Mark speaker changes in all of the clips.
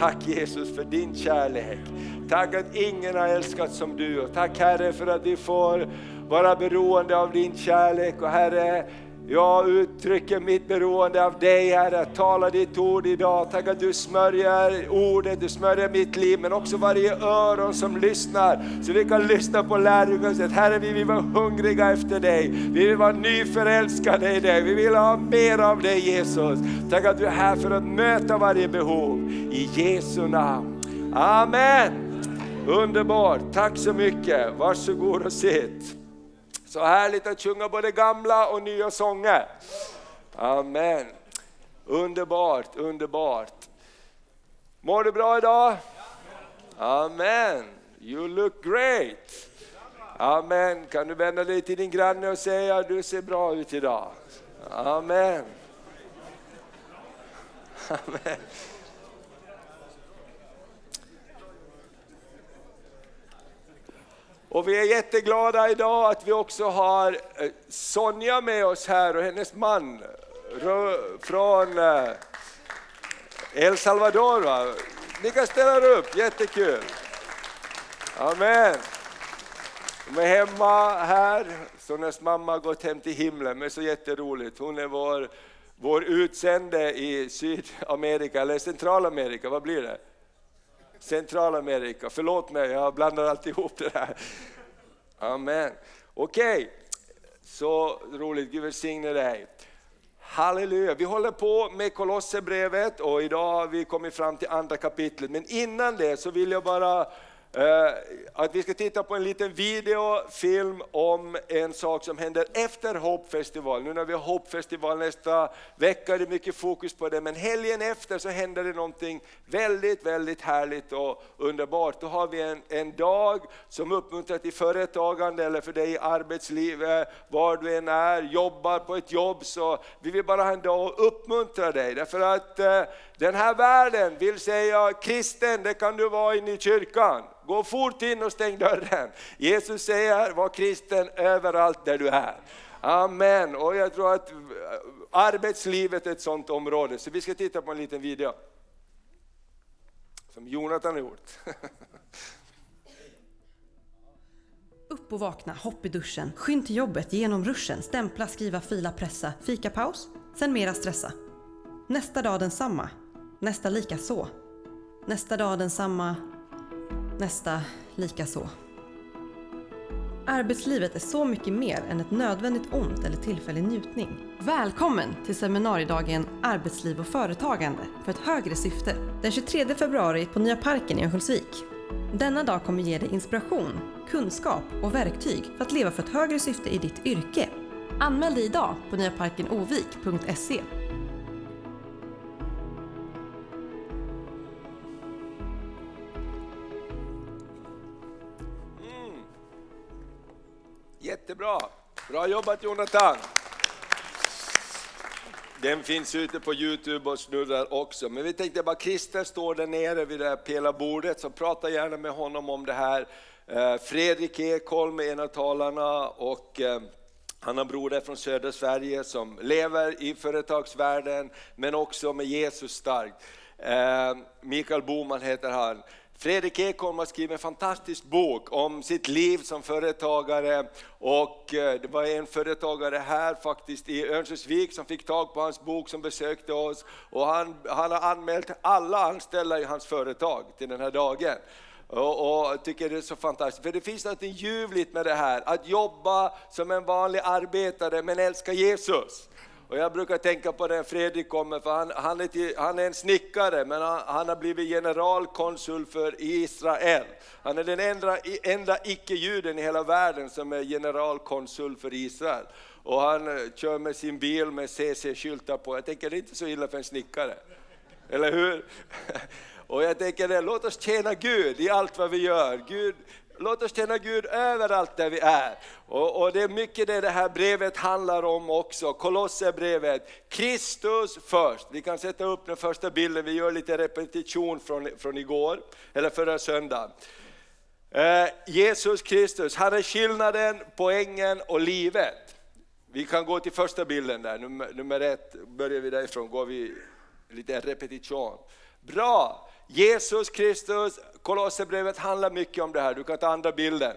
Speaker 1: Tack Jesus för din kärlek. Tack att ingen har älskat som du. Och tack Herre för att vi får vara beroende av din kärlek. Och Herre, jag uttrycker mitt beroende av dig Herre, tala ditt ord idag. Tack att du smörjer ordet, du smörjer mitt liv, men också varje öron som lyssnar. Så vi kan lyssna på lärjungasätt. Herre, vi vill vara hungriga efter dig. Vi vill vara nyförälskade i dig. Vi vill ha mer av dig Jesus. Tack att du är här för att möta varje behov. I Jesu namn. Amen. Underbart, tack så mycket. Varsågod och sitt. Så härligt att sjunga både gamla och nya sånger. Amen. Underbart, underbart. Mår du bra idag? Amen. You look great. Amen. Kan du vända dig till din granne och säga du ser bra ut idag? Amen. Amen. Och vi är jätteglada idag att vi också har eh, Sonja med oss här och hennes man från eh, El Salvador. Va? Ni kan ställa er upp, jättekul. Amen. De är hemma här, Sonjas mamma har gått hem till himlen, men så jätteroligt. Hon är vår, vår utsände i Sydamerika, eller Centralamerika, vad blir det? Centralamerika. Förlåt mig, jag blandar alltid ihop det där. Amen. Okej, okay. så roligt. Gud välsigne dig. Halleluja, vi håller på med Kolosserbrevet och idag har vi kommit fram till andra kapitlet. Men innan det så vill jag bara Eh, att vi ska titta på en liten videofilm om en sak som händer efter Hoppfestival. Nu när vi har Hoppfestival nästa vecka är det mycket fokus på det, men helgen efter så händer det någonting väldigt, väldigt härligt och underbart. Då har vi en, en dag som uppmuntrar till företagande eller för dig i arbetslivet, var du än är, jobbar på ett jobb, så vi vill bara ha en dag och uppmuntra dig. Därför att eh, den här världen vill säga kristen, det kan du vara inne i kyrkan. Gå fort in och stäng dörren. Jesus säger, var kristen överallt där du är. Amen. Och jag tror att eh, arbetslivet är ett sådant område, så vi ska titta på en liten video. Som Jonathan har gjort.
Speaker 2: Upp och vakna, hopp i duschen, skynd till jobbet, genom ruschen, stämpla, skriva, fila, pressa, fika paus, sen mera stressa. Nästa dag densamma, nästa lika så. Nästa dag densamma, nästa lika så. Arbetslivet är så mycket mer än ett nödvändigt ont eller tillfällig njutning. Välkommen till seminariedagen Arbetsliv och företagande för ett högre syfte. Den 23 februari på Nya Parken i Örnsköldsvik. Denna dag kommer ge dig inspiration, kunskap och verktyg för att leva för ett högre syfte i ditt yrke. Anmäl dig idag på nyaparkenovik.se
Speaker 1: Jättebra! Bra jobbat Jonathan! Den finns ute på Youtube och snurrar också. Men vi tänkte bara, Christer står där nere vid det här pelarbordet, så prata gärna med honom om det här. Eh, Fredrik Ekholm är en av talarna och eh, han har broder från södra Sverige som lever i företagsvärlden, men också med Jesus starkt. Eh, Mikael Boman heter han. Fredrik Ekholm har skrivit en fantastisk bok om sitt liv som företagare och eh, det var en företagare här faktiskt i Örnsköldsvik som fick tag på hans bok som besökte oss och han, han har anmält alla anställda i hans företag till den här dagen. Och, och tycker det är så fantastiskt, för det finns något ljuvligt med det här, att jobba som en vanlig arbetare men älska Jesus. Och jag brukar tänka på det Fredrik kommer, för han, han, är, till, han är en snickare, men han, han, har blivit generalkonsul för Israel. Han är den enda, enda icke-juden i hela världen som är generalkonsul för Israel. Och han eh, kör med sin bil med CC-skyltar på. Jag tänker det är inte så illa för en snickare. Eller hur? Och jag tänker det, låt oss tjäna Gud i allt vad vi gör. Gud, Låt oss tjäna Gud överallt där vi är. Och, och, det är mycket det det här brevet handlar om också, Kolosserbrevet. Kristus först. Vi kan sätta upp den första bilden, vi gör lite repetition från, från igår, eller förra söndagen. Eh, Jesus Kristus, han är skillnaden, poängen och livet. Vi kan gå till första bilden där, nummer, nummer ett, börjar vi därifrån, går vi lite repetition. Bra! Jesus Kristus, Kolosserbrevet handlar mycket om det här. Du kan ta andra bilden.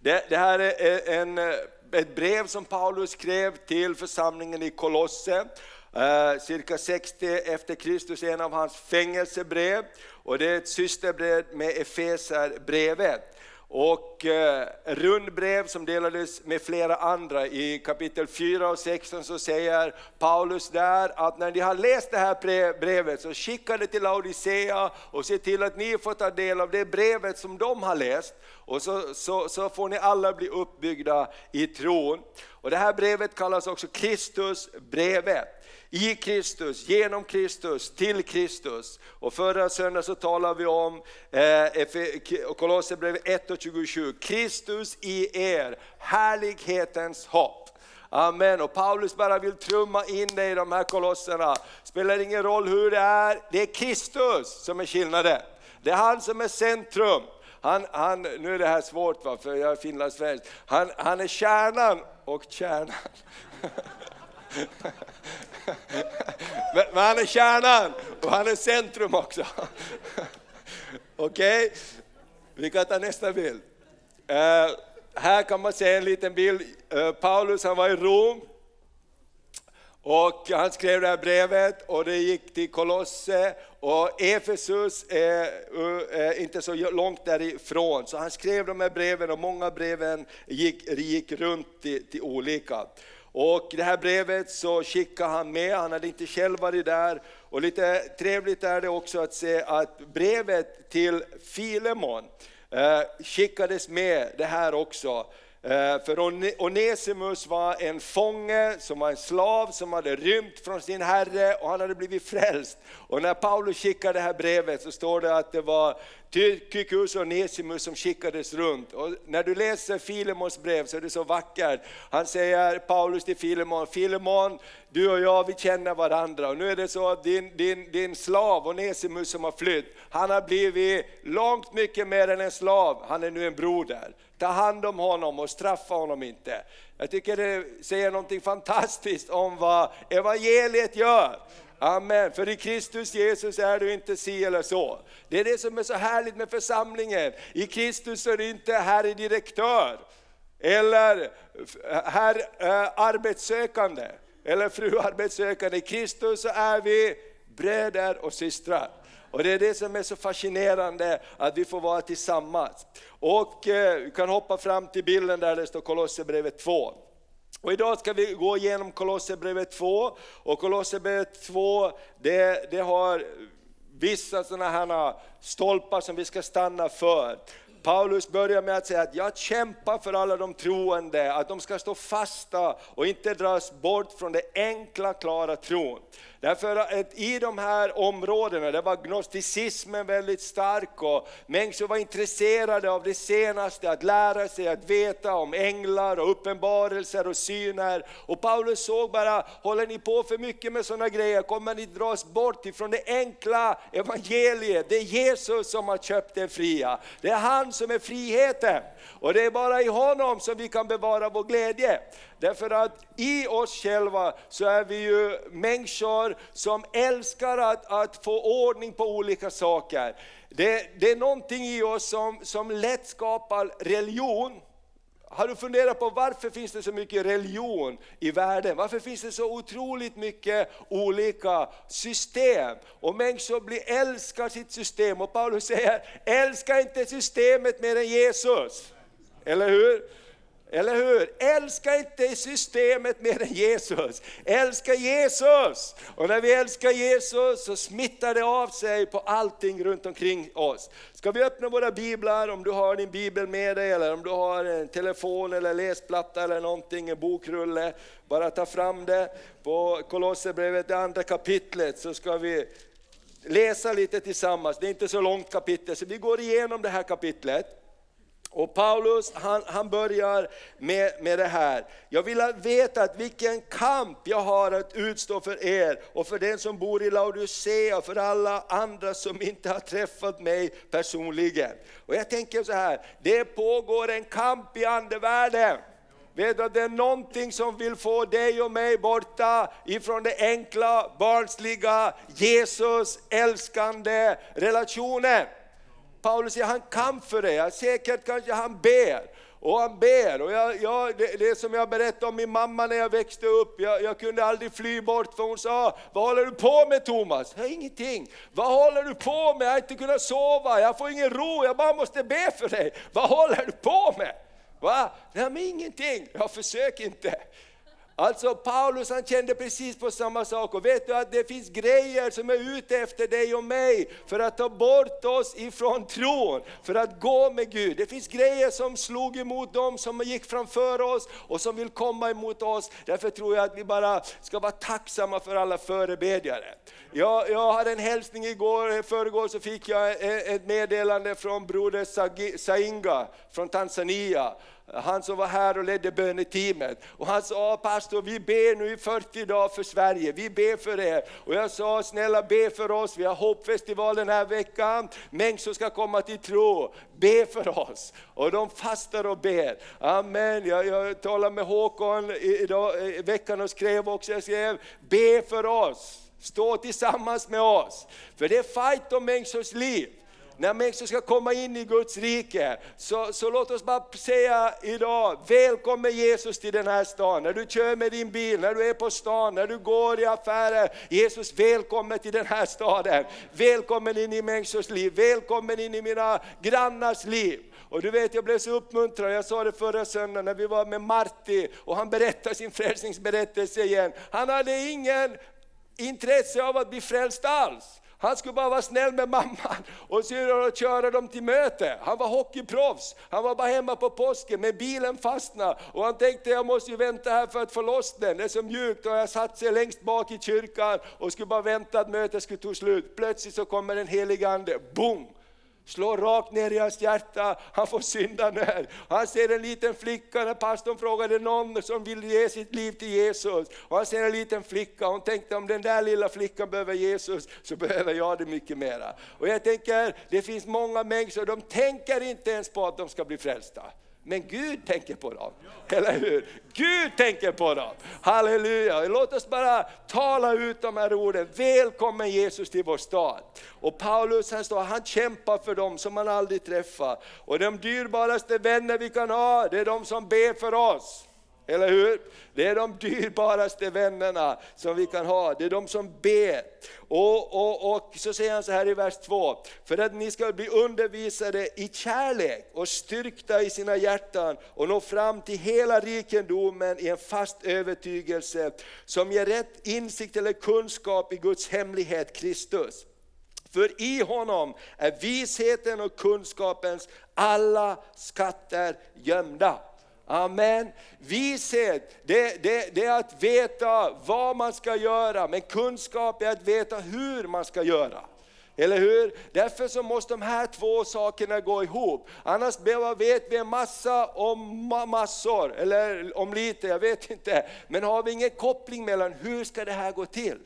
Speaker 1: Det, det här är en, eh, ett brev som Paulus skrev till församlingen i Kolosse. Eh, cirka 60 efter Kristus, en av hans fängelsebrev. Och det är ett systerbrev med Efeserbrevet och eh, rundbrev som delades med flera andra. I kapitel 4 och 16 så säger Paulus där att när ni har läst det här brevet så skicka det till Laodicea och se till att ni får ta del av det brevet som de har läst. Och så, så, så får ni alla bli uppbyggda i tron. Och det här brevet kallas också Kristusbrevet i Kristus, genom Kristus, till Kristus. Och förra söndagen så talade vi om eh, Kolosserbrevet 1 och 27, Kristus i er, härlighetens hopp. Amen. Och Paulus bara vill trumma in det i de här kolosserna. Spelar ingen roll hur det är, det är Kristus som är skillnaden. Det är han som är centrum. Han, han, nu är det här svårt va, för jag är finlandssvensk. Han, han är kärnan och kärnan. Men han är kärnan och han är centrum också. Okej, okay. vi kan ta nästa bild. Uh, här kan man se en liten bild. Uh, Paulus han var i Rom och han skrev det här brevet och det gick till Kolosse och Efesus är, eh, är, inte så långt därifrån. Så han skrev de här breven och många breven gick, gick runt till, till olika. Och det här brevet så skickade han med, han hade inte själv varit där. Och lite trevligt är det också att se att brevet till Filemon eh, skickades med det här också. Eh, för Onesimus var en fånge, som var en slav, som hade rymt från sin herre och han hade blivit frälst. Och när Paulus skickade det här brevet så står det att det var Tychicus och Nesimus som skickades runt. Och när du läser Filemons brev så är det så vackert. Han säger, Paulus till Filemon, Filemon, du och jag vi känner varandra. Och nu är det så att din, din, din slav Onesimus som har flytt, han har blivit långt mycket mer än en slav, han är nu en broder. Ta hand om honom och straffa honom inte. Jag tycker det säger någonting fantastiskt om vad evangeliet gör. Amen, för i Kristus Jesus är du inte si eller så. Det är det som är så härligt med församlingen. I Kristus är du inte herre direktör, eller herr eh, arbetssökande, eller fru arbetssökande. I Kristus så är vi bröder och systrar. Och det är det som är så fascinerande, att vi får vara tillsammans. Och eh, vi kan hoppa fram till bilden där det står Kolosserbrevet 2. Och idag ska vi gå igenom Kolosserbrevet 2, och Kolosserbrevet 2 det, det har vissa sådana här stolpar som vi ska stanna för. Paulus börjar med att säga att jag kämpar för alla de troende, att de ska stå fasta och inte dras bort från det enkla, klara tron. Därför att eh, i de här områdena, där var gnosticismen väldigt stark och människor var intresserade av det senaste, att lära sig att veta om änglar och uppenbarelser och syner. Och Paulus såg bara, håller ni på för mycket med sådana grejer kommer ni dras bort ifrån det enkla evangeliet. Det är Jesus som har köpt er fria. Det är han som är friheten. Och det är bara i honom som vi kan bevara vår glädje. Därför att i oss själva så är vi ju människor som älskar att, att få ordning på olika saker. Det, det är någonting i oss som, som lätt skapar religion. Har du funderat på varför finns det så mycket religion i världen? Varför finns det så otroligt mycket olika system? Och människor blir, älskar sitt system och Paulus säger, älska inte systemet mer än Jesus. Eller hur? Eller hur? Älska inte systemet mer än Jesus. Älska Jesus! Och när vi älskar Jesus så smittar det av sig på allting runt omkring oss. Ska vi öppna våra biblar, om du har din bibel med dig, eller om du har en telefon eller läsplatta eller någonting, en bokrulle. Bara ta fram det. På Kolosserbrevet, det andra kapitlet, så ska vi läsa lite tillsammans. Det är inte så långt kapitel, så vi går igenom det här kapitlet. Och Paulus han, han börjar med, med det här. Jag vill veta att vilken kamp jag har att utstå för er och för den som bor i Laodicea och för alla andra som inte har träffat mig personligen. Och jag tänker så här, det pågår en kamp i andevärlden. Vet du att det är någonting som vill få dig och mig borta ifrån det enkla, barnsliga, Jesus älskande relationen. Paulus säger han kan för det, säkert kanske han ber. Och han ber. Och jag, jag, det, det som jag berättade om min mamma när jag växte upp, jag, jag, kunde aldrig fly bort för hon sa, vad håller du på med Thomas? Jag, ingenting. Vad håller du på med? Jag har inte kunnat sova, jag får ingen ro, jag bara måste be för dig. Vad håller du på med? Va? Nej men ingenting, jag försöker inte. Alltså Paulus han kände precis på samma sak och vet du att det finns grejer som är ute efter dig och mig för att ta bort oss ifrån tron, för att gå med Gud. Det finns grejer som slog emot dem som gick framför oss och som vill komma emot oss. Därför tror jag att vi bara ska vara tacksamma för alla förebedjare. Jag, jag hade en hälsning igår, förrgår så fick jag eh, ett meddelande från broder Sainga från Tanzania han som var här och ledde böneteamet. Och han sa, pastor vi ber nu i 40 dagar för Sverige, vi ber för er. Och jag sa, snälla be för oss, vi har hoppfestival den här veckan, människor ska komma till tro, be för oss. Och de fastar och ber. Amen, jag, jag talade med Håkon idag, i veckan och skrev också, jag skrev, be för oss. Stå tillsammans med oss. För det är fight om människors liv när människor ska komma in i Guds rike, så, så låt oss bara säga idag, välkommen Jesus till den här stan. När du kör med din bil, när du är på stan, när du går i affärer. Jesus välkommen till den här staden. Välkommen in i människors liv, välkommen in i mina grannars liv. Och du vet, jag blev så uppmuntrad, jag sa det förra söndagen när vi var med Marti och han berättade sin frälsningsberättelse igen. Han hade ingen intresse av att bli frälst alls. Han skulle bara vara snäll med mamman och köra dem till möte. Han var hockeyproffs, han var bara hemma på påsken, men bilen fastnade och han tänkte jag måste ju vänta här för att få loss den, det är så mjukt och jag satt sig längst bak i kyrkan och skulle bara vänta att mötet skulle ta slut. Plötsligt så kommer den helige Ande, boom! Slår rakt ner i hans hjärta, han får syndanöd. Han ser en liten flicka, när pastorn frågade någon som vill ge sitt liv till Jesus. Och han ser en liten flicka, hon tänkte om den där lilla flickan behöver Jesus, så behöver jag det mycket mera. Och jag tänker, det finns många människor, de tänker inte ens på att de ska bli frälsta. Men Gud tänker på dem, eller hur? Gud tänker på dem, halleluja! Låt oss bara tala ut de här orden, välkommen Jesus till vår stad. Och Paulus han, står, han kämpar för dem som han aldrig träffar. Och de dyrbaraste vänner vi kan ha, det är de som ber för oss. Eller hur? Det är de dyrbaraste vännerna som vi kan ha, det är de som ber. Och, och, och så säger han så här i vers 2, för att ni ska bli undervisade i kärlek och styrkta i sina hjärtan och nå fram till hela rikedomen i en fast övertygelse som ger rätt insikt eller kunskap i Guds hemlighet Kristus. För i honom är visheten och kunskapens alla skatter gömda. Amen. Vishet, det, det, det, är att veta vad man ska göra, men kunskap är att veta hur man ska göra. Eller hur? Därför så måste de här två sakerna gå ihop. Annars vet vi en massa om massor, eller om lite, jag vet inte. Men har vi ingen koppling mellan hur ska det här gå till?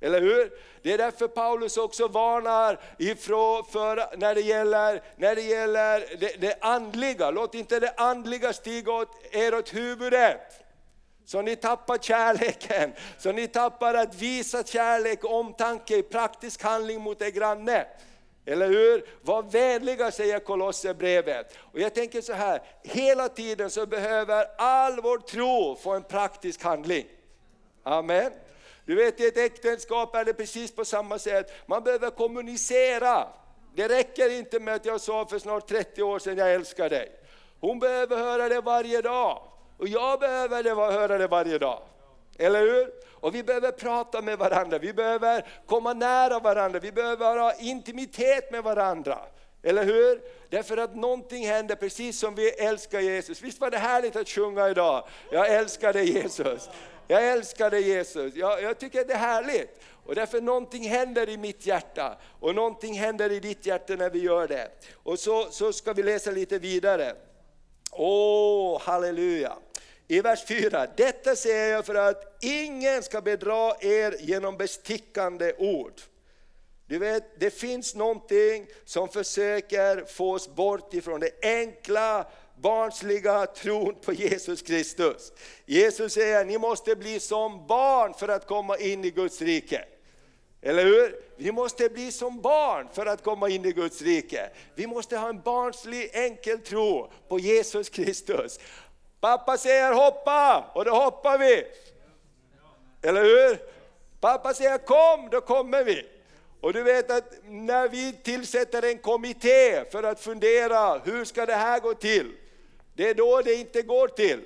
Speaker 1: Eller hur? Det är därför Paulus också varnar ifrån för när det gäller, när det, gäller det, det andliga. Låt inte det andliga stiga åt er åt huvudet. Så ni tappar kärleken, så ni tappar att visa kärlek och omtanke i praktisk handling mot er granne. Eller hur? Var vänliga säger Kolosserbrevet. Och jag tänker så här, hela tiden så behöver all vår tro få en praktisk handling. Amen. Du vet i ett äktenskap är det precis på samma sätt, man behöver kommunicera. Det räcker inte med att jag sa för snart 30 år sedan, jag älskar dig. Hon behöver höra det varje dag. Och jag behöver det, höra det varje dag. Eller hur? Och vi behöver prata med varandra, vi behöver komma nära varandra, vi behöver ha intimitet med varandra. Eller hur? Därför att någonting händer precis som vi älskar Jesus. Visst var det härligt att sjunga idag? Jag älskar dig Jesus. Jag älskar dig Jesus, jag, jag tycker det är härligt. Och därför någonting händer i mitt hjärta och någonting händer i ditt hjärta när vi gör det. Och så, så ska vi läsa lite vidare. Åh, oh, halleluja! I vers 4, detta säger jag för att ingen ska bedra er genom bestickande ord. Du vet, det finns någonting som försöker få oss bort ifrån det enkla, barnsliga tron på Jesus Kristus. Jesus säger, ni måste bli som barn för att komma in i Guds rike. Eller hur? Vi måste bli som barn för att komma in i Guds rike. Vi måste ha en barnslig enkel tro på Jesus Kristus. Pappa säger hoppa och då hoppar vi. Eller hur? Pappa säger kom, då kommer vi. Och du vet att när vi tillsätter en kommitté för att fundera, hur ska det här gå till? Det är då det inte går till.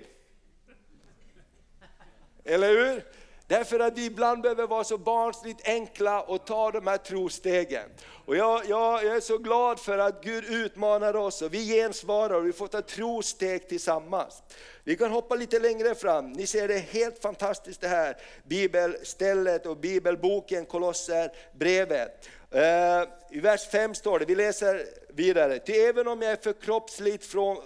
Speaker 1: Eller hur? Därför att vi ibland behöver vara så barnsligt enkla och ta de här trostegen. Och jag, jag, jag, är så glad för att Gud utmanar oss och vi gensvarar och vi får ta trosteg tillsammans. Vi kan hoppa lite längre fram, ni ser det är helt fantastiskt det här bibelstället och bibelboken Kolosser brevet. Eh, I vers 5 står det, vi läser vidare, ty även om jag är förkroppsligt från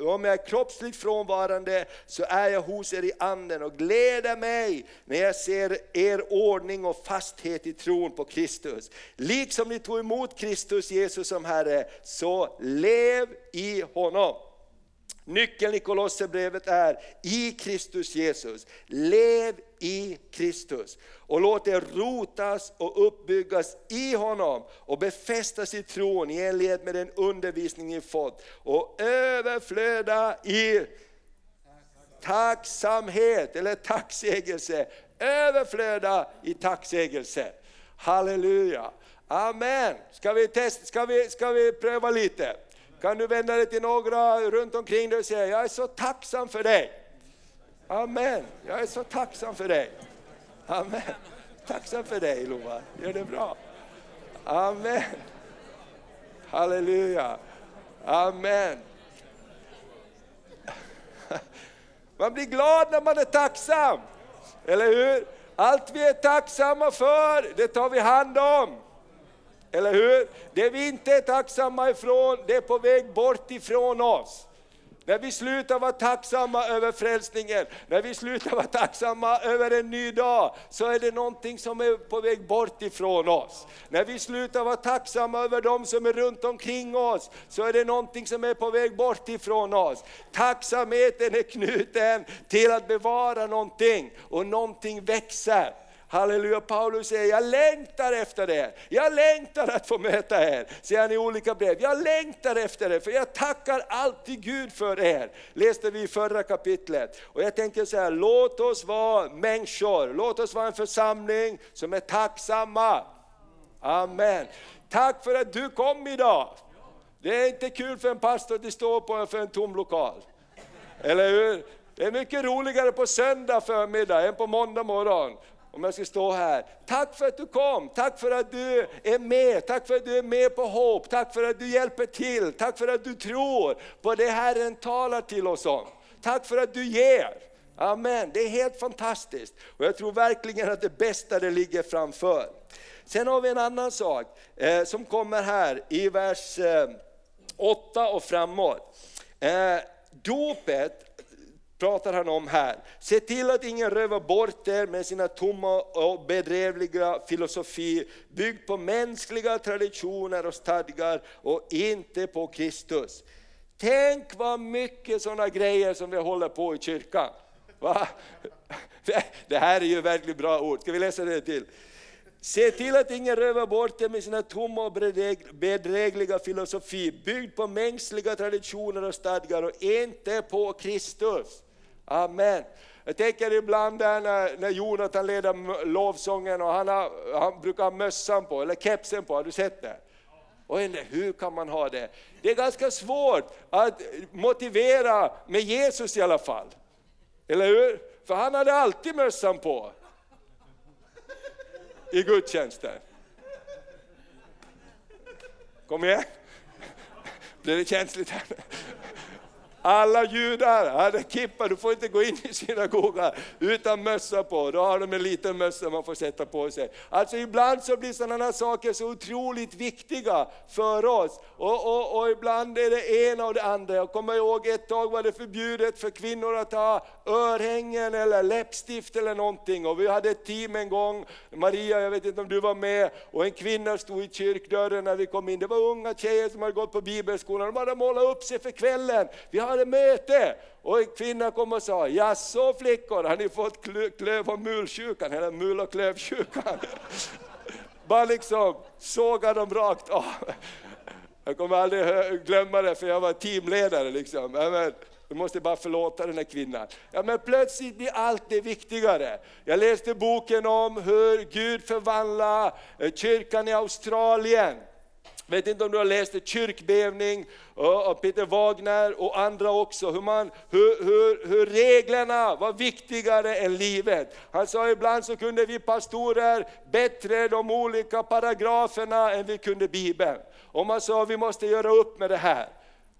Speaker 1: om jag är kroppsligt frånvarande så är jag hos er i anden och gläder mig när jag ser er ordning och fasthet i tron på Kristus. Liksom ni tog emot Kristus Jesus som Herre, så lev i honom. Nyckeln i Kolosserbrevet är i Kristus Jesus. Lev i Kristus och låt er rotas och uppbyggas i honom och befästas i tron i enlighet med den undervisning ni fått och överflöda i tacksamhet eller tacksägelse. Överflöda i tacksägelse. Halleluja. Amen. Ska vi, testa, ska vi, ska vi pröva lite? Kan du vända dig till några runt omkring dig och säga, jag är så tacksam för dig. Amen, jag är så tacksam för dig. Amen. Tacksam för dig Lova, gör det bra. Amen. Halleluja. Amen. Man blir glad när man är tacksam, eller hur? Allt vi är tacksamma för, det tar vi hand om. Eller hur? Det vi inte är tacksamma ifrån, det är på väg bort ifrån oss. När vi slutar vara tacksamma över frälsningen, när vi slutar vara tacksamma över en ny dag, så är det någonting som är på väg bort ifrån oss. När vi slutar vara tacksamma över de som är runt omkring oss, så är det någonting som är på väg bort ifrån oss. Tacksamheten är knuten till att bevara någonting, och någonting växer. Halleluja, Paulus säger, jag längtar efter er, Jag längtar att få möta er, säger han i olika brev. Jag längtar efter er, för jag tackar alltid Gud för er. Läste vi i förra kapitlet. Och jag tänker så här, låt oss vara människor, låt oss vara en församling som är tacksamma. Amen. Tack för att du kom idag. Det är inte kul för en pastor att stå på för en tom lokal. Eller hur? Det är mycket roligare på söndag förmiddag än på måndag morgon om jag ska stå här. Tack för att du kom, tack för att du är med, tack för att du är med på hopp, tack för att du hjälper till, tack för att du tror på det Herren talar till oss om. Tack för att du ger. Amen, det är helt fantastiskt. Och jag tror verkligen att det bästa det ligger framför. Sen har vi en annan sak eh, som kommer här i vers eh, 8 och framåt. Eh, dopet pratar han om här. Se till att ingen rövar bort er med sina tomma och bedrevliga filosofi, byggd på mänskliga traditioner och stadgar och inte på Kristus. Tänk vad mycket sådana grejer som vi håller på i kyrkan. Va? Det här är ju verkligen bra ord, ska vi läsa det till? Se till att ingen rövar bort er med sina tomma och bedrägliga filosofi, byggd på mänskliga traditioner och stadgar och inte på Kristus. Amen. Jag tänker ibland där när, när Jonathan leder lovsången och han, har, han brukar ha mössan på, eller kepsen på, har du sett det? Och hur kan man ha det? Det är ganska svårt att motivera med Jesus i alla fall. Eller hur? För han hade alltid mössan på. I gudstjänsten. Kom igen. Blir det känsligt här? Alla judar hade kippa, du får inte gå in i synagogan utan mössa på. Då har de en liten mössa man får sätta på sig. Alltså ibland så blir sådana här saker så otroligt viktiga för oss. Och, och, och ibland är det ena och det andra. Jag kommer ihåg ett tag var det förbjudet för kvinnor att ha örhängen eller läppstift eller någonting. Och vi hade ett team en gång, Maria, jag vet inte om du var med, och en kvinna stod i kyrkdörren när vi kom in. Det var unga tjejer som hade gått på bibelskolan, de hade målat upp sig för kvällen. Vi har ett möte. Och en kvinna kom och sa, jaså flickor, har ni fått klöv och mulsjukan, eller mul och klövsjukan? Bara liksom såga dem rakt av. Jag kommer aldrig glömma det för jag var teamledare. Liksom. Men, du måste bara förlåta den här kvinnan. Ja, men plötsligt blir allt det viktigare. Jag läste boken om hur Gud förvandlar eh, kyrkan i Australien. Jag vet inte om du har läst det, Kyrkbävning av Peter Wagner och andra också, hur, man, hur, hur, hur reglerna var viktigare än livet. Han sa ibland så kunde vi pastorer bättre de olika paragraferna än vi kunde Bibeln. Och man sa vi måste göra upp med det här.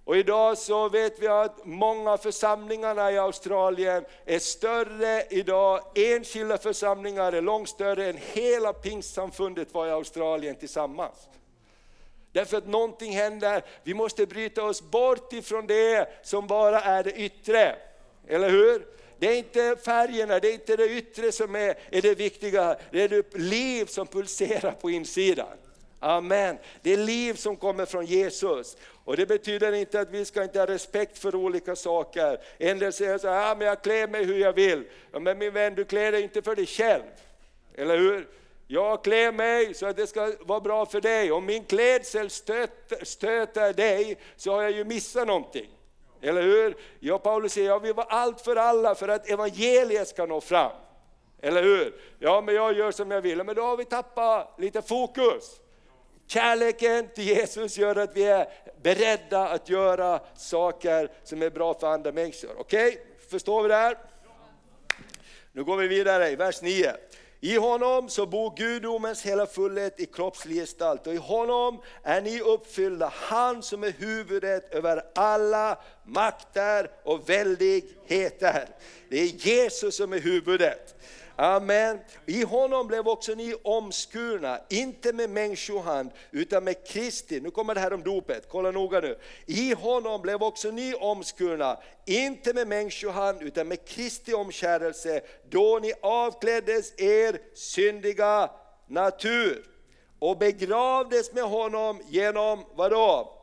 Speaker 1: Och idag så vet vi att många församlingarna i Australien är större idag, enskilda församlingar är långt större än hela pingstsamfundet var i Australien tillsammans. Därför att någonting händer, vi måste bryta oss bort ifrån det som bara är det yttre. Eller hur? Det är inte färgerna, det är inte det yttre som är, är det viktiga, det är det liv som pulserar på insidan. Amen. Det är liv som kommer från Jesus. Och det betyder inte att vi ska inte ha respekt för olika saker. En del säger så här, ah, men jag klär mig hur jag vill. Ja, men min vän, du klär dig inte för dig själv. Eller hur? Jag klär mig så att det ska vara bra för dig. Om min klädsel stöter, stöter dig så har jag ju missat någonting. Eller hur? Jag Paulus säger, jag vill vara allt för alla för att evangeliet ska nå fram. Eller hur? Ja, men jag gör som jag vill. Men då har vi tappat lite fokus. Kärleken till Jesus gör att vi är beredda att göra saker som är bra för andra människor. Okej, okay? förstår vi det här? Nu går vi vidare i vers 9. I honom så bor gudomens hela fullhet i kroppslig gestalt och i honom är ni uppfyllda, han som är huvudet över alla makter och väldigheter. Det är Jesus som är huvudet. Amen. I honom blev också ni omskurna, inte med människohand utan med Kristi. Nu kommer det här om dopet, kolla noga nu. I honom blev också ni omskurna, inte med människohand utan med Kristi omskärelse, då ni avkläddes er syndiga natur och begravdes med honom genom vadå?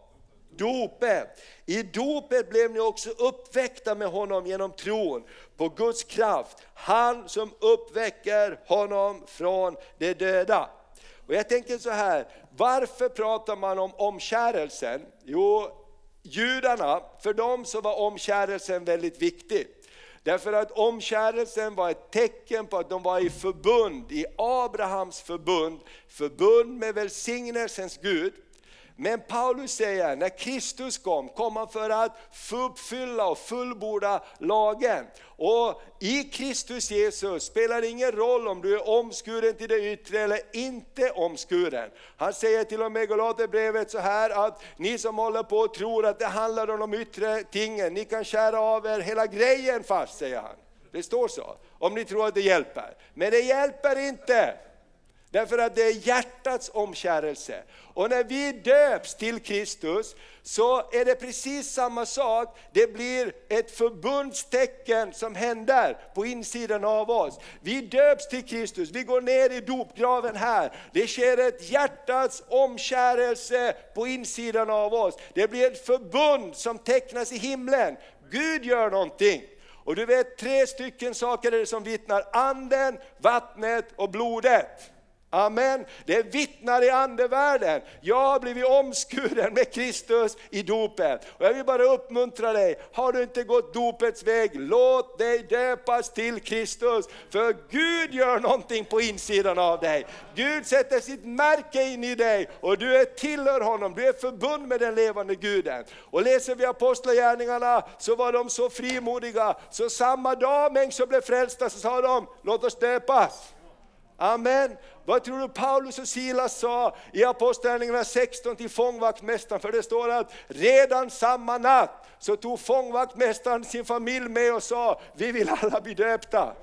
Speaker 1: Dopet. I dopet blev ni också uppväckta med honom genom tron på Guds kraft, han som uppväcker honom från de döda. Och jag tänker så här, varför pratar man om omkärelsen? Jo, judarna, för dem så var omkärelsen väldigt viktig. Därför att omkärelsen var ett tecken på att de var i förbund, i Abrahams förbund, förbund med välsignelsens Gud. Men Paulus säger, när Kristus kom, kom han för att uppfylla och fullborda lagen. Och i Kristus Jesus spelar det ingen roll om du är omskuren till det yttre eller inte omskuren. Han säger till och med i Galaterbrevet så här att ni som håller på och tror att det handlar om de yttre tingen, ni kan skära av er hela grejen fast, säger han. Det står så, om ni tror att det hjälper. Men det hjälper inte. Därför att det är hjärtats omkärelse. Och när vi döps till Kristus så är det precis samma sak. Det blir ett förbundstecken som händer på insidan av oss. Vi döps till Kristus, vi går ner i dopgraven här. Det sker ett hjärtats omkärelse på insidan av oss. Det blir ett förbund som tecknas i himlen. Gud gör någonting. Och du vet tre stycken saker är det som vittnar, anden, vattnet och blodet. Amen. Det vittnar i andevärlden. Jag har blivit omskuren med Kristus i dopet. Och jag vill bara uppmuntra dig, har du inte gått dopets väg, låt dig döpas till Kristus. För Gud gör någonting på insidan av dig. Gud sätter sitt märke in i dig och du är tillhör honom, du är förbund med den levande Guden. Och läser vi Apostlagärningarna så var de så frimodiga, så samma dag människor blev frälsta så sa de, låt oss döpas. Amen. Vad tror du Paulus och Silas sa i Apostlagärningarna 16 till fångvaktmästaren? För det står att redan samma natt så tog fångvaktmästaren sin familj med och sa, vi vill alla bli döpta.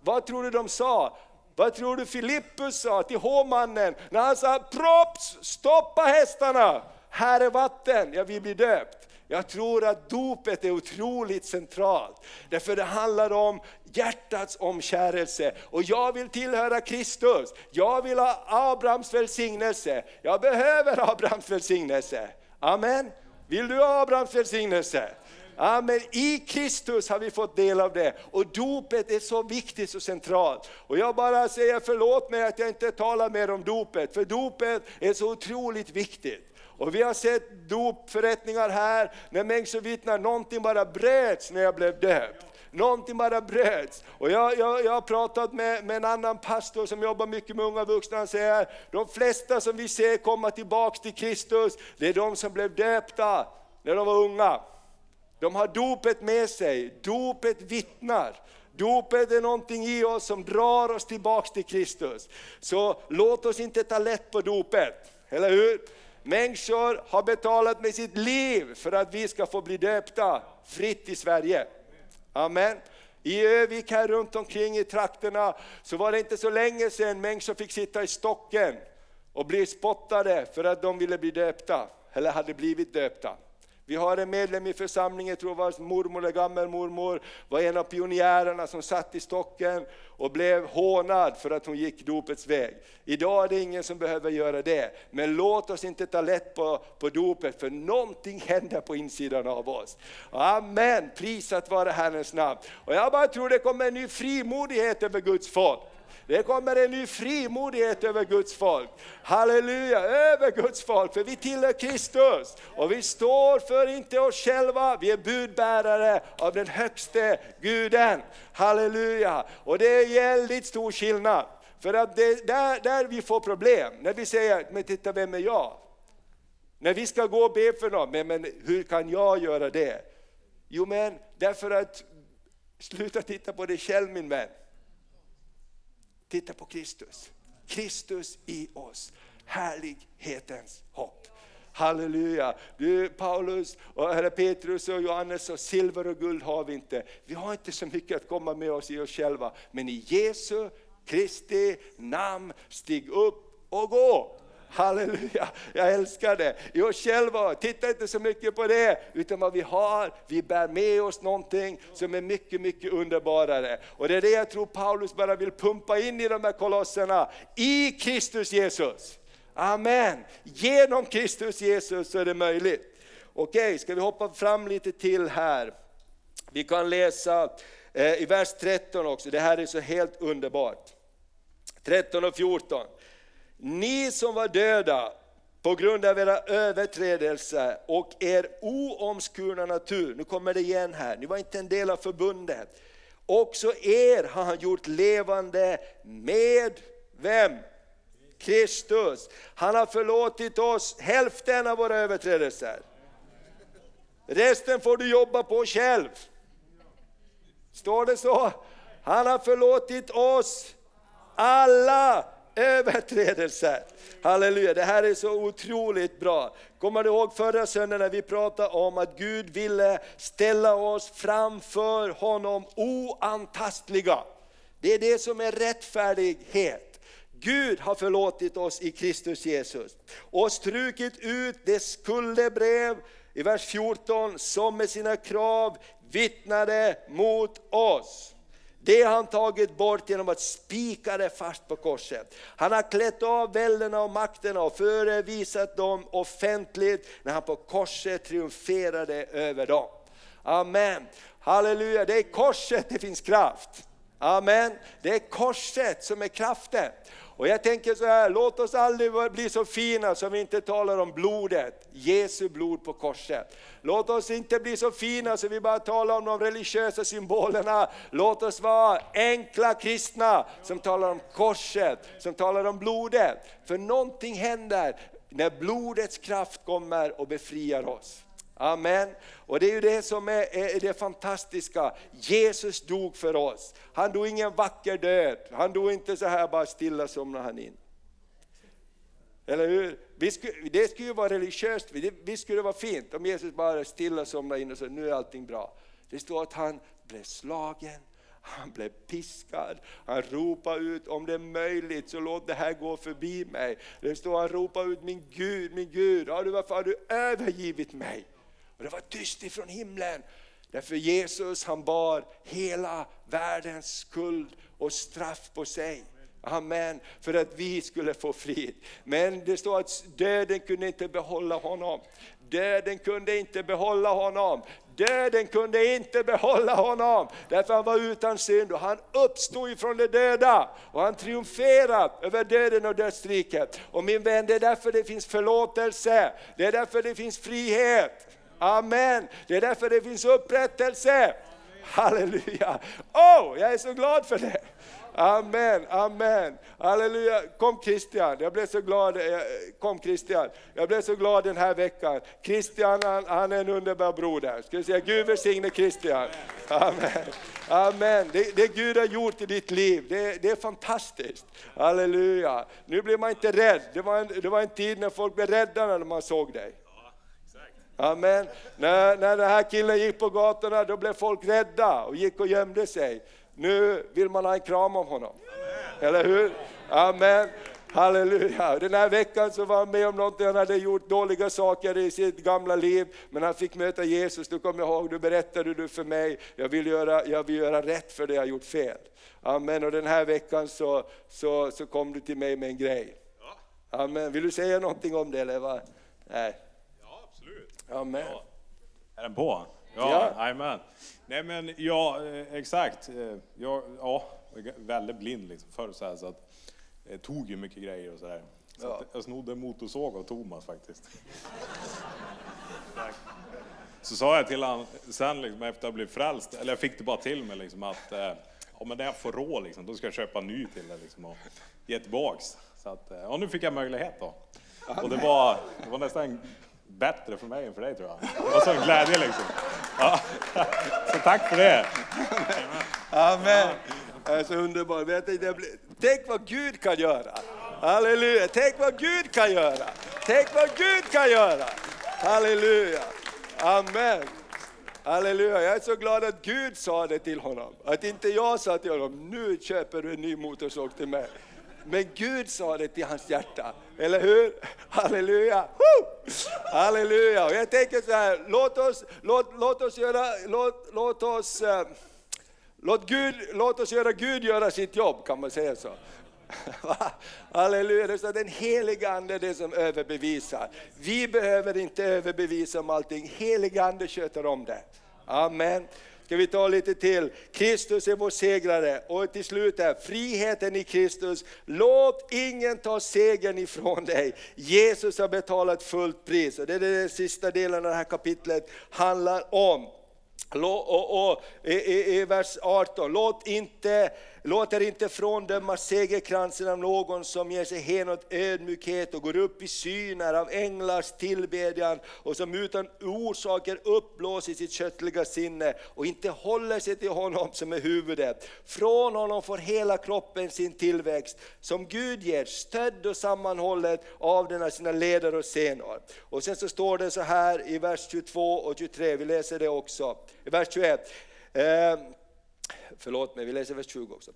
Speaker 1: Vad tror du de sa? Vad tror du Filippus sa till hovmannen när han sa, props, stoppa hästarna, här är vatten, jag vill bli döpt. Jag tror att dopet är otroligt centralt. Därför det handlar om hjärtats omkärelse. Och jag vill tillhöra Kristus. Jag vill ha Abrahams välsignelse. Jag behöver Abrahams välsignelse. Amen. Vill du ha Abrahams välsignelse? Amen. I Kristus har vi fått del av det och dopet är så viktigt och centralt. Och jag bara säger förlåt mig att jag inte talar mer om dopet, för dopet är så otroligt viktigt. Och vi har sett dopförrättningar här, när människor vittnar, någonting bara bröts när jag blev döpt. Någonting bara bröts. Och jag, jag, jag har pratat med, med en annan pastor som jobbar mycket med unga vuxna, han säger de flesta som vi ser komma tillbaks till Kristus, det är de som blev döpta när de var unga. De har dopet med sig, dopet vittnar. Dopet är någonting i oss som drar oss tillbaks till Kristus. Så låt oss inte ta lätt på dopet, eller hur? Människor har betalat med sitt liv för att vi ska få bli döpta fritt i Sverige. Amen. I Övik här runt omkring i trakterna så var det inte så länge sedan människor fick sitta i stocken och bli spottade för att de ville bli döpta, eller hade blivit döpta. Vi har en medlem i församlingen, jag tror jag, var mormor eller gammelmormor, var en av pionjärerna som satt i stocken och blev hånad för att hon gick dopets väg. Idag är det ingen som behöver göra det, men låt oss inte ta lätt på, på dopet för någonting händer på insidan av oss. Amen, prisat vare Herrens namn. Och jag bara tror det kommer en ny frimodighet över Guds folk. Det kommer en ny frimodighet över Guds folk. Halleluja, över Guds folk, för vi tillhör Kristus. Och vi står för inte oss själva, vi är budbärare av den högste guden. Halleluja, och det är väldigt stor skillnad. För att det där, där vi får problem, när vi säger, men titta vem är jag? När vi ska gå och be för någon, men, men hur kan jag göra det? Jo men därför att, sluta titta på dig själv min vän. Titta på Kristus. Kristus i oss, härlighetens hopp. Halleluja! Du Paulus, och herre Petrus och Johannes, och silver och guld har vi inte. Vi har inte så mycket att komma med oss i oss själva. Men i Jesu Kristi namn, stig upp och gå. Halleluja, jag älskar det. I oss själva, titta inte så mycket på det, utan vad vi har, vi bär med oss någonting som är mycket, mycket underbarare. Och det är det jag tror Paulus bara vill pumpa in i de här kolosserna, i Kristus Jesus. Amen, genom Kristus Jesus så är det möjligt. Okej, ska vi hoppa fram lite till här. Vi kan läsa eh, i vers 13 också, det här är så helt underbart. 13 och 14. Ni som var döda på grund av era överträdelser och er oomskurna natur, nu kommer det igen här, ni var inte en del av förbundet. Också er har han gjort levande med vem? Kristus. Han har förlåtit oss hälften av våra överträdelser. Resten får du jobba på själv. Står det så? Han har förlåtit oss alla överträdelser. Halleluja, det här är så otroligt bra. Kommer du ihåg förra söndagen när vi pratade om att Gud ville ställa oss framför honom oantastliga. Det är det som är rättfärdighet. Gud har förlåtit oss i Kristus Jesus och strukit ut det skuldebrev i vers 14 som med sina krav vittnade mot oss. Det har han tagit bort genom att spika det fast på korset. Han har klätt av välderna och makterna och förevisat dem offentligt när han på korset triumferade över dem. Amen. Halleluja, det är korset det finns kraft. Amen. Det är korset som är kraften. Och jag tänker så här, låt oss aldrig bli så fina som vi inte talar om blodet, Jesu blod på korset. Låt oss inte bli så fina så vi bara talar om de religiösa symbolerna. Låt oss vara enkla kristna som talar om korset, som talar om blodet. För någonting händer när blodets kraft kommer och befriar oss. Amen. Och det är ju det som är, är, det fantastiska. Jesus dog för oss. Han dog ingen vacker död. Han dog inte så här bara stilla somnade han in. Eller hur? Vi skulle, det skulle ju vara religiöst, det skulle vara fint om Jesus bara stilla somnade in och sa nu är allting bra. Det står att han blev slagen, han blev piskad, han ropade ut om det är möjligt så låt det här gå förbi mig. Det står han ropade ut min Gud, min Gud, varför har du övergivit mig? Och det var tyst ifrån himlen. Därför Jesus han bar hela världens skuld och straff på sig. Amen, för att vi skulle få frid. Men det står att döden kunde inte behålla honom. Döden kunde inte behålla honom. Döden kunde inte behålla honom, därför han var utan synd och han uppstod ifrån de döda och han triumferade över döden och dödsriket. Och min vän, det är därför det finns förlåtelse, det är därför det finns frihet. Amen, det är därför det finns upprättelse. Halleluja! Åh, oh, jag är så glad för det! Amen, amen. Halleluja. Kom Christian, jag blev så glad. Eh, kom Christian, jag blev så glad den här veckan. Christian han, han är en underbar broder. Ska vi säga Gud välsigne Christian. Amen. Amen. Det, det Gud har gjort i ditt liv, det, det, är fantastiskt. Halleluja. Nu blir man inte rädd. Det var, en, det var en tid när folk blev rädda när man såg dig. Amen. När, när den här killen gick på gatorna då blev folk rädda och gick och gömde sig. Nu vill man ha en kram av honom. Amen. Eller hur? Amen. Halleluja! Den här veckan så var han med om någonting, han hade gjort dåliga saker i sitt gamla liv, men han fick möta Jesus. Du kommer ihåg, du berättade du för mig, jag vill göra, jag vill göra rätt för det jag gjort fel. Amen. Och den här veckan så, så, så kom du till mig med en grej. Amen. Vill du säga någonting om det eller? Va? Nej. Amen.
Speaker 3: Ja. Är den på? Ja, ja. Nej men ja, eh, exakt. Eh, jag ja, väldigt blind liksom förr så, här, så att jag tog ju mycket grejer och sådär. Så ja. jag snodde motorsåg av Thomas faktiskt. så sa jag till honom sen liksom, efter att ha blivit frälst, eller jag fick det bara till mig liksom att eh, ja, men när jag får råd liksom, då ska jag köpa en ny till dig liksom, och ge tillbaks. Så att, ja, nu fick jag möjlighet då. Och det var, det var nästan bättre för mig än för dig tror jag. Det var sån glädje liksom. Ja. Så tack för det.
Speaker 1: Amen. Det är så underbart. Tänk vad Gud kan göra. Halleluja. Tänk vad Gud kan göra. Tänk vad Gud kan göra. Halleluja. Amen. Halleluja, jag är så glad att Gud sa det till honom. Att inte jag sa till honom, nu köper du en ny motorsåg till mig. Men Gud sa det till hans hjärta, eller hur? Halleluja! Woo! Halleluja! Och jag tänker så här, låt oss, låt, låt oss göra, låt, låt oss, eh, låt, Gud, låt oss göra Gud göra sitt jobb, kan man säga så? Halleluja, det är så den heliga Ande är det som överbevisar. Vi behöver inte överbevisa om allting, heliga Ande sköter om det. Amen. Ska vi ta lite till? Kristus är vår segrare. Och till slut här, friheten i Kristus. Låt ingen ta segern ifrån dig. Jesus har betalat fullt pris. Och det är den sista delen av det här kapitlet handlar om. Och, och, i, i, I vers 18, låt inte Låt er inte fråndöma segerkransen av någon som ger sig hän åt ödmjukhet och går upp i syner av änglars tillbedjan och som utan orsaker uppblåser sitt köttliga sinne och inte håller sig till honom som är huvudet. Från honom får hela kroppen sin tillväxt som Gud ger, stödd och sammanhållet av denna sina ledare och senor. Och sen så står det så här i vers 22 och 23, vi läser det också. I vers 21. Förlåt mig, vi läser vers 20 också.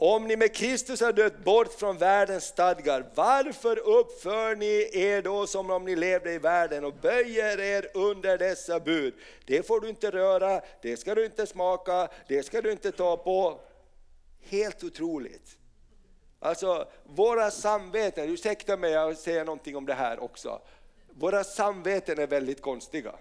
Speaker 1: Om ni med Kristus har dött bort från världens stadgar, varför uppför ni er då som om ni levde i världen och böjer er under dessa bud? Det får du inte röra, det ska du inte smaka, det ska du inte ta på. Helt otroligt. Alltså våra samveten, ursäkta mig jag säger någonting om det här också. Våra samveten är väldigt konstiga.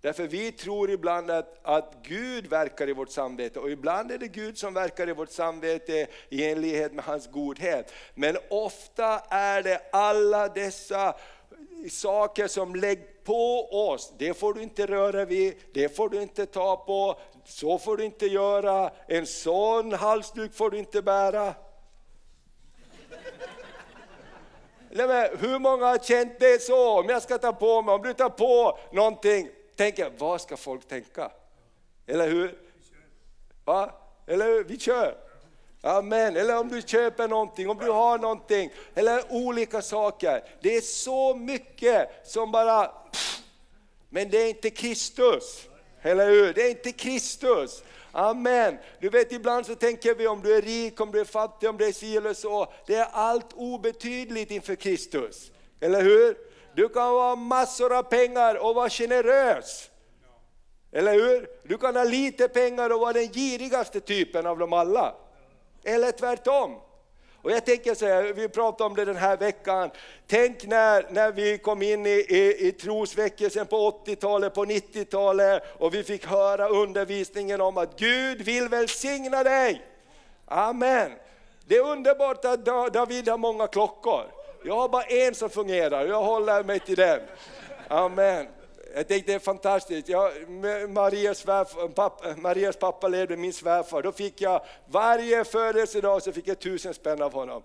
Speaker 1: Därför vi tror ibland att, att Gud verkar i vårt samvete och ibland är det Gud som verkar i vårt samvete i enlighet med hans godhet. Men ofta är det alla dessa saker som läggs på oss. Det får du inte röra vid, det får du inte ta på, så får du inte göra, en sån halsduk får du inte bära. hur många har känt det så? Om jag ska ta på mig, om du tar på någonting, tänker, vad ska folk tänka? Eller hur? Va? Eller hur? Vi kör! Amen. Eller om du köper någonting, om du har någonting, eller olika saker. Det är så mycket som bara, pff, men det är inte Kristus. Eller hur? Det är inte Kristus. Amen. Du vet ibland så tänker vi om du är rik, om du är fattig, om det är si eller så. Det är allt obetydligt inför Kristus. Eller hur? Du kan ha massor av pengar och vara generös. Eller hur? Du kan ha lite pengar och vara den girigaste typen av dem alla. Eller tvärtom. Och jag tänker så här, vi pratar om det den här veckan. Tänk när, när vi kom in i, i, i trosväckelsen på 80-talet, på 90-talet och vi fick höra undervisningen om att Gud vill välsigna dig. Amen. Det är underbart att David har många klockor. Jag har bara en som fungerar och jag håller mig till den. Amen. Jag tänkte det är fantastiskt. Jag, Marias, pappa, Marias pappa levde, min svärfar. Då fick jag varje födelsedag så fick jag tusen spänn av honom.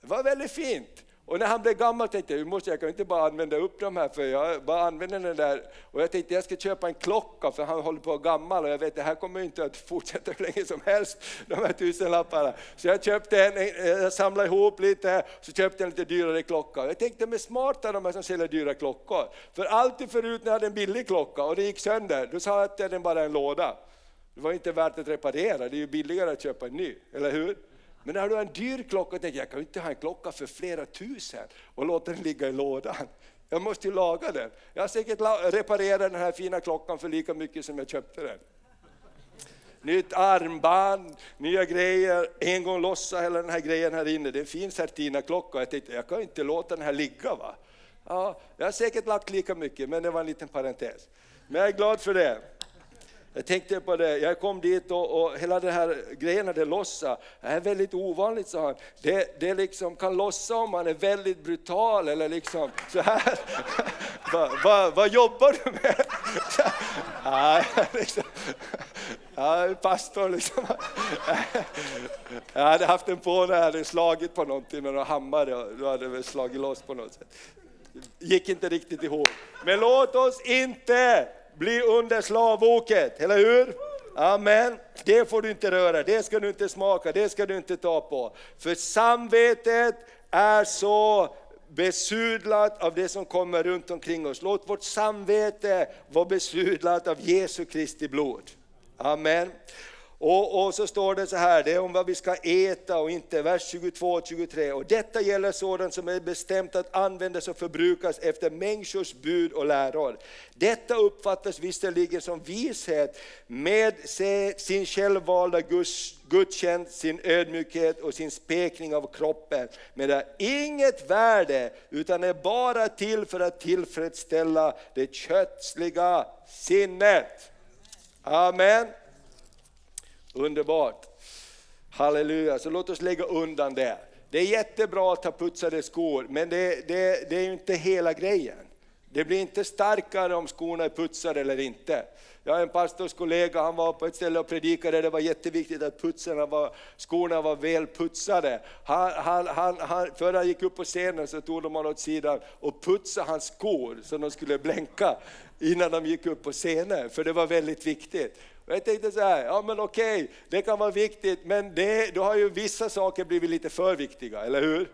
Speaker 1: Det var väldigt fint. Och när han blev gammal tänkte jag, måste jag kan inte bara använda upp de här, för jag bara använder den där. Och jag tänkte jag ska köpa en klocka, för han håller på att gammal och jag vet det här kommer inte att fortsätta hur länge som helst, de här tusenlapparna. Så jag köpte en, jag samlade ihop lite, så köpte jag en lite dyrare klocka. Jag tänkte de är smarta de här som säljer dyra klockor. För alltid förut när jag hade en billig klocka och det gick sönder, då sa jag att den bara är en låda. Det var inte värt att reparera, det är ju billigare att köpa en ny, eller hur? Men när du har en dyr klocka, tänker jag, kan ju inte ha en klocka för flera tusen och låta den ligga i lådan. Jag måste ju laga den. Jag har säkert reparerat den här fina klockan för lika mycket som jag köpte den. Nytt armband, nya grejer, en gång lossa hela den här grejen här inne. Det är en fin Certina-klocka. Jag tänkte, jag kan inte låta den här ligga va. Ja, jag har säkert lagt lika mycket, men det var en liten parentes. Men jag är glad för det. Jag tänkte på det, jag kom dit och, och hela den här grejen hade lossat. Det är väldigt ovanligt, sa han. Det, det liksom kan lossa om man är väldigt brutal eller liksom så här. Vad va, va jobbar du med? ja, liksom. ja, pastor liksom. Jag hade haft en på när jag hade slagit på någonting med någon hammare och då hade väl slagit loss på något sätt. Gick inte riktigt ihop. Men låt oss inte bli under slavoket, eller hur? Amen. Det får du inte röra, det ska du inte smaka, det ska du inte ta på. För samvetet är så besudlat av det som kommer runt omkring oss. Låt vårt samvete vara besudlat av Jesu Kristi blod. Amen. Och, och, så står det så här, det är om vad vi ska äta och inte, vers 22 och 23. Och detta gäller sådant som är bestämt att användas och förbrukas efter människors bud och läror. Detta uppfattas visserligen som vishet med sin självvalda gudstjänst, sin ödmjukhet och sin spekning av kroppen. Men det har inget värde utan är bara till för att tillfredsställa det kötsliga sinnet. Amen. Underbart. Halleluja, så låt oss lägga undan det. Det är jättebra att ha putsade skor, men det, det, det är ju inte hela grejen. Det blir inte starkare om skorna är putsade eller inte. Jag har en pastorskollega, han var på ett ställe och predikade, det var jätteviktigt att putsarna var, skorna var väl putsade. Han, han, han, han, för han gick upp på scenen så tog de honom åt sidan och putsade hans skor så de skulle blänka innan de gick upp på scenen, för det var väldigt viktigt. Och jag tänkte så här, ja men okej, det kan vara viktigt, men det, då har ju vissa saker blivit lite för viktiga, eller hur?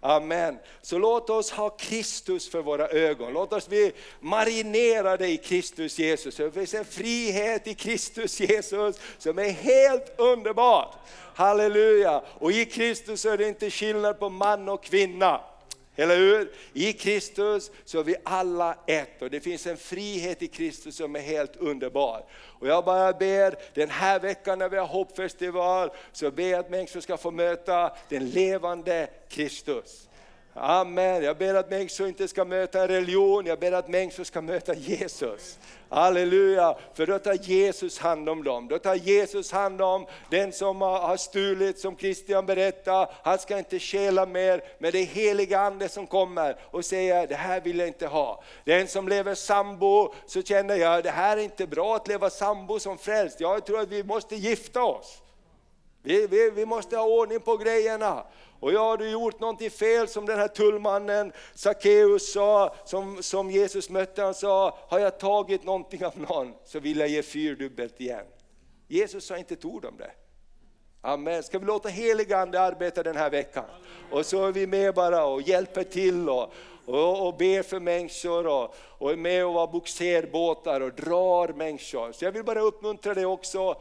Speaker 1: Amen. Så låt oss ha Kristus för våra ögon. Låt oss bli marinerade i Kristus Jesus. Det finns en frihet i Kristus Jesus som är helt underbar. Halleluja! Och i Kristus är det inte skillnad på man och kvinna. Eller hur? I Kristus så är vi alla ett och det finns en frihet i Kristus som är helt underbar. Och jag bara ber, den här veckan när vi har hoppfestival, så ber jag att människor ska få möta den levande Kristus. Amen. Jag ber att människor inte ska möta en religion, jag ber att människor ska möta Jesus. Halleluja, för då tar Jesus hand om dem. Då tar Jesus hand om den som har stulit, som Kristian berättade, han ska inte stjäla mer, men det är heliga ande som kommer och säger, det här vill jag inte ha. Den som lever sambo, så känner jag, det här är inte bra att leva sambo som frälst, jag tror att vi måste gifta oss. Vi, vi, vi måste ha ordning på grejerna. Och ja, har du gjort någonting fel som den här tullmannen Sackeus sa, som, som Jesus mötte, han sa, har jag tagit någonting av någon så vill jag ge fyrdubbelt igen. Jesus sa inte ett ord om det. Amen. Ska vi låta heligande arbeta den här veckan? Och så är vi med bara och hjälper till och, och, och ber för människor och, och är med och var boxerbåtar och drar människor. Så jag vill bara uppmuntra dig också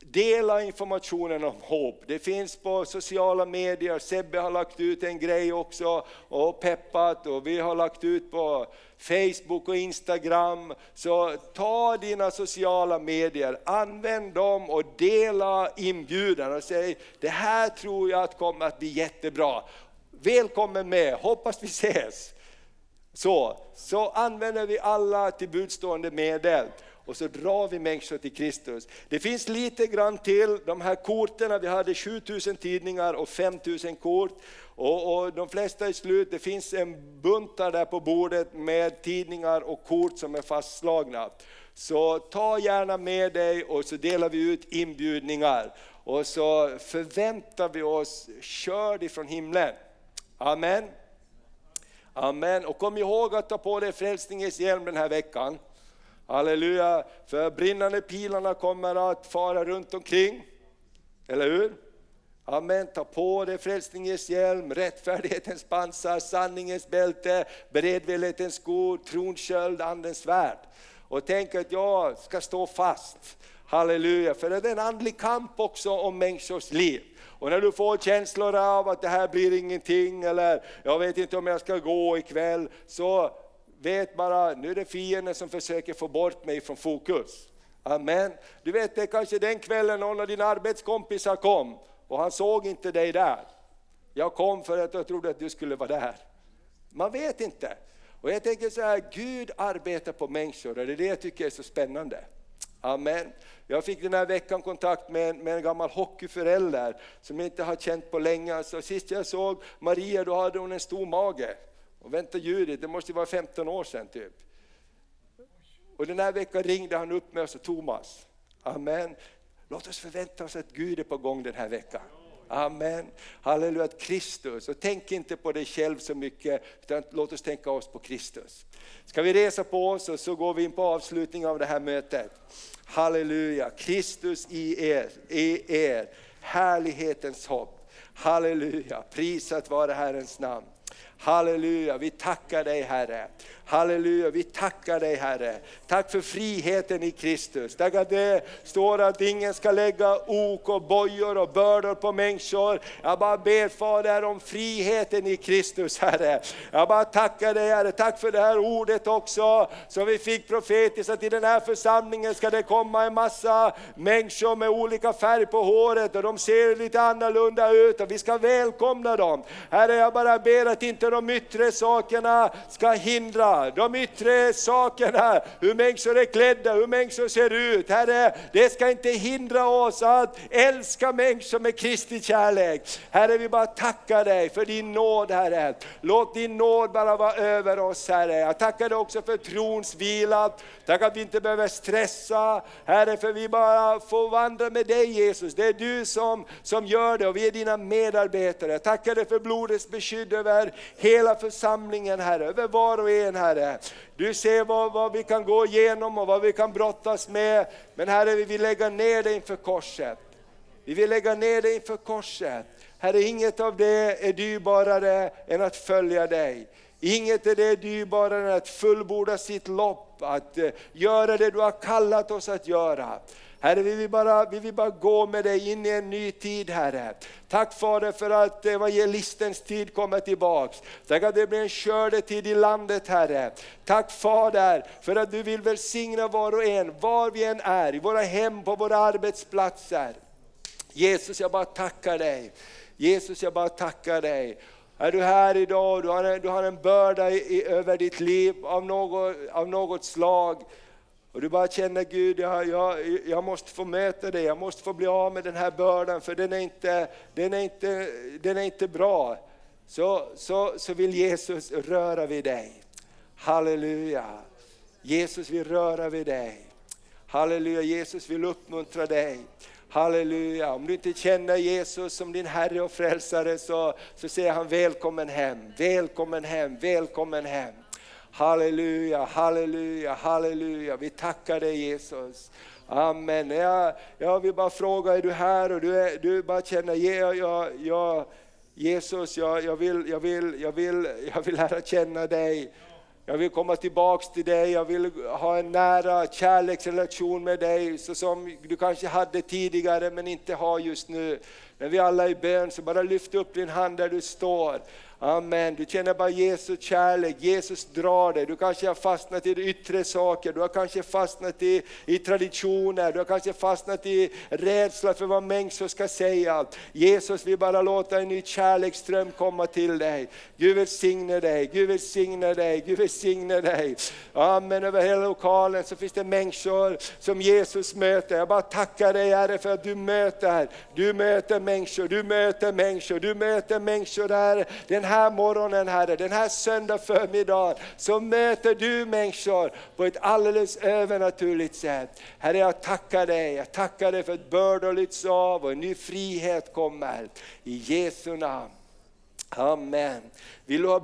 Speaker 1: Dela informationen om hopp. Det finns på sociala medier, Sebbe har lagt ut en grej också och peppat och vi har lagt ut på Facebook och Instagram. Så ta dina sociala medier, använd dem och dela inbjudan och säg det här tror jag kommer att bli jättebra. Välkommen med, hoppas vi ses. Så, så använder vi alla till budstående medel och så drar vi människor till Kristus. Det finns lite grann till, de här korten, vi hade 7000 tidningar och 5000 kort. Och, och, de flesta är slut, det finns en buntar där på bordet med tidningar och kort som är fastslagna. Så ta gärna med dig och så delar vi ut inbjudningar. Och så förväntar vi oss körd ifrån himlen. Amen. Amen. Och kom ihåg att ta på dig frälsningens hjälm den här veckan. Halleluja, för brinnande pilarna kommer att fara runt omkring. Eller hur? Amen, ta på dig frälsningens hjälm, rättfärdighetens pansar, sanningens bälte, beredvillighetens skor, tronsköld, andens svärd. Och tänk att jag ska stå fast. Halleluja, för det är en andlig kamp också om människors liv. Och när du får känslor av att det här blir ingenting, eller jag vet inte om jag ska gå ikväll, så vet bara, nu är det fienden som försöker få bort mig från fokus. Amen. Du vet, det är kanske den kvällen någon av dina arbetskompisar kom och han såg inte dig där. Jag kom för att jag trodde att du skulle vara där. Man vet inte. Och jag tänker så här, Gud arbetar på människor och det är det jag tycker är så spännande. Amen. Jag fick den här veckan kontakt med en, med en gammal hockeyförälder som jag inte har känt på länge. Så sist jag såg Maria då hade hon en stor mage. Och vänta Judit, det måste vara 15 år sedan typ. Och den här veckan ringde han upp med oss sa Thomas. Amen. Låt oss förvänta oss att Gud är på gång den här veckan. Amen. Halleluja, Kristus. Och tänk inte på dig själv så mycket, utan låt oss tänka oss på Kristus. Ska vi resa på oss och så går vi in på avslutningen av det här mötet. Halleluja, Kristus i er, i er, härlighetens hopp. Halleluja, prisat vare Herrens namn. Halleluja, vi tackar dig Herre. Halleluja, vi tackar dig Herre. Tack för friheten i Kristus. Tack att det står att ingen ska lägga ok och bojor och bördor på människor. Jag bara ber Fader om friheten i Kristus Herre. Jag bara tackar dig Herre, tack för det här ordet också som vi fick profetiskt att i den här församlingen ska det komma en massa människor med olika färg på håret och de ser lite annorlunda ut och vi ska välkomna dem. Herre jag bara ber att inte de yttre sakerna ska hindra de yttre sakerna, hur människor är klädda, hur människor ser ut. Herre, det ska inte hindra oss att älska människor med Kristi kärlek. Herre, vi bara tackar dig för din nåd Herre. Låt din nåd bara vara över oss Herre. Jag tackar dig också för trons vila. Tack att vi inte behöver stressa Herre, för vi bara får vandra med dig Jesus. Det är du som, som gör det och vi är dina medarbetare. Jag tackar dig för blodets beskydd över hela församlingen Herre, över var och en Herre. Du ser vad, vad vi kan gå igenom och vad vi kan brottas med. Men Herre, vi vill lägga ner det inför korset. Vi vill lägga ner det inför korset. Herre, inget av det är dyrbarare än att följa dig. Inget är det dyrbarare än att fullborda sitt lopp, att eh, göra det du har kallat oss att göra. Herre, vi vill, bara, vi vill bara gå med dig in i en ny tid Herre. Tack Fader för att eh, evangelistens tid kommer tillbaks. Tack att det blir en skördetid i landet Herre. Tack Fader för att du vill välsigna var och en, var vi än är, i våra hem, på våra arbetsplatser. Jesus jag bara tackar dig. Jesus jag bara tackar dig. Är du här idag och du har en, du har en börda i, över ditt liv av något, av något slag. Och du bara känner Gud, jag, jag, jag måste få möta dig, jag måste få bli av med den här bördan för den är inte, den är inte, den är inte bra. Så, så, så vill Jesus röra vid dig. Halleluja. Jesus vill röra vid dig. Halleluja, Jesus vill uppmuntra dig. Halleluja, om du inte känner Jesus som din Herre och Frälsare så, så säger han välkommen hem, välkommen hem, välkommen hem. Halleluja, halleluja, halleluja. Vi tackar dig Jesus. Amen. Jag, jag vill bara fråga, är du här och du, är, du bara känner, ja, ja, ja, Jesus, jag, jag, vill, jag, vill, jag, vill, jag vill lära känna dig. Jag vill komma tillbaks till dig, jag vill ha en nära kärleksrelation med dig, så som du kanske hade tidigare men inte har just nu. När vi alla är i bön, så bara lyft upp din hand där du står. Amen. Du känner bara Jesus kärlek, Jesus drar dig. Du kanske har fastnat i yttre saker, du har kanske fastnat i, i traditioner, du har kanske fastnat i rädsla för vad människor ska säga. Jesus vill bara låta en ny kärleksström komma till dig. Gud välsigne dig, Gud välsigne dig, Gud välsigne dig. Amen. Över hela lokalen så finns det människor som Jesus möter. Jag bara tackar dig Herre för att du möter, du möter människor, du möter människor, du möter människor där den här här morgonen Herre, den här söndag förmiddagen, så möter du människor på ett alldeles övernaturligt sätt. Herre jag tackar dig, jag tackar dig för att bördor lyfts av och en ny frihet kommer. I Jesu namn. Amen. Vill du ha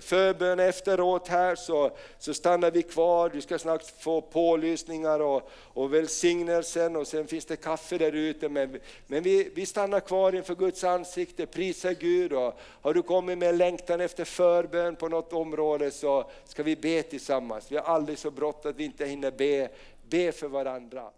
Speaker 1: förbön efteråt här så, så stannar vi kvar. Du ska snart få pålysningar och, och välsignelsen och sen finns det kaffe där ute. Men, men vi, vi stannar kvar inför Guds ansikte, prisa Gud. Och har du kommit med längtan efter förbön på något område så ska vi be tillsammans. Vi har aldrig så brått att vi inte hinner be, be för varandra.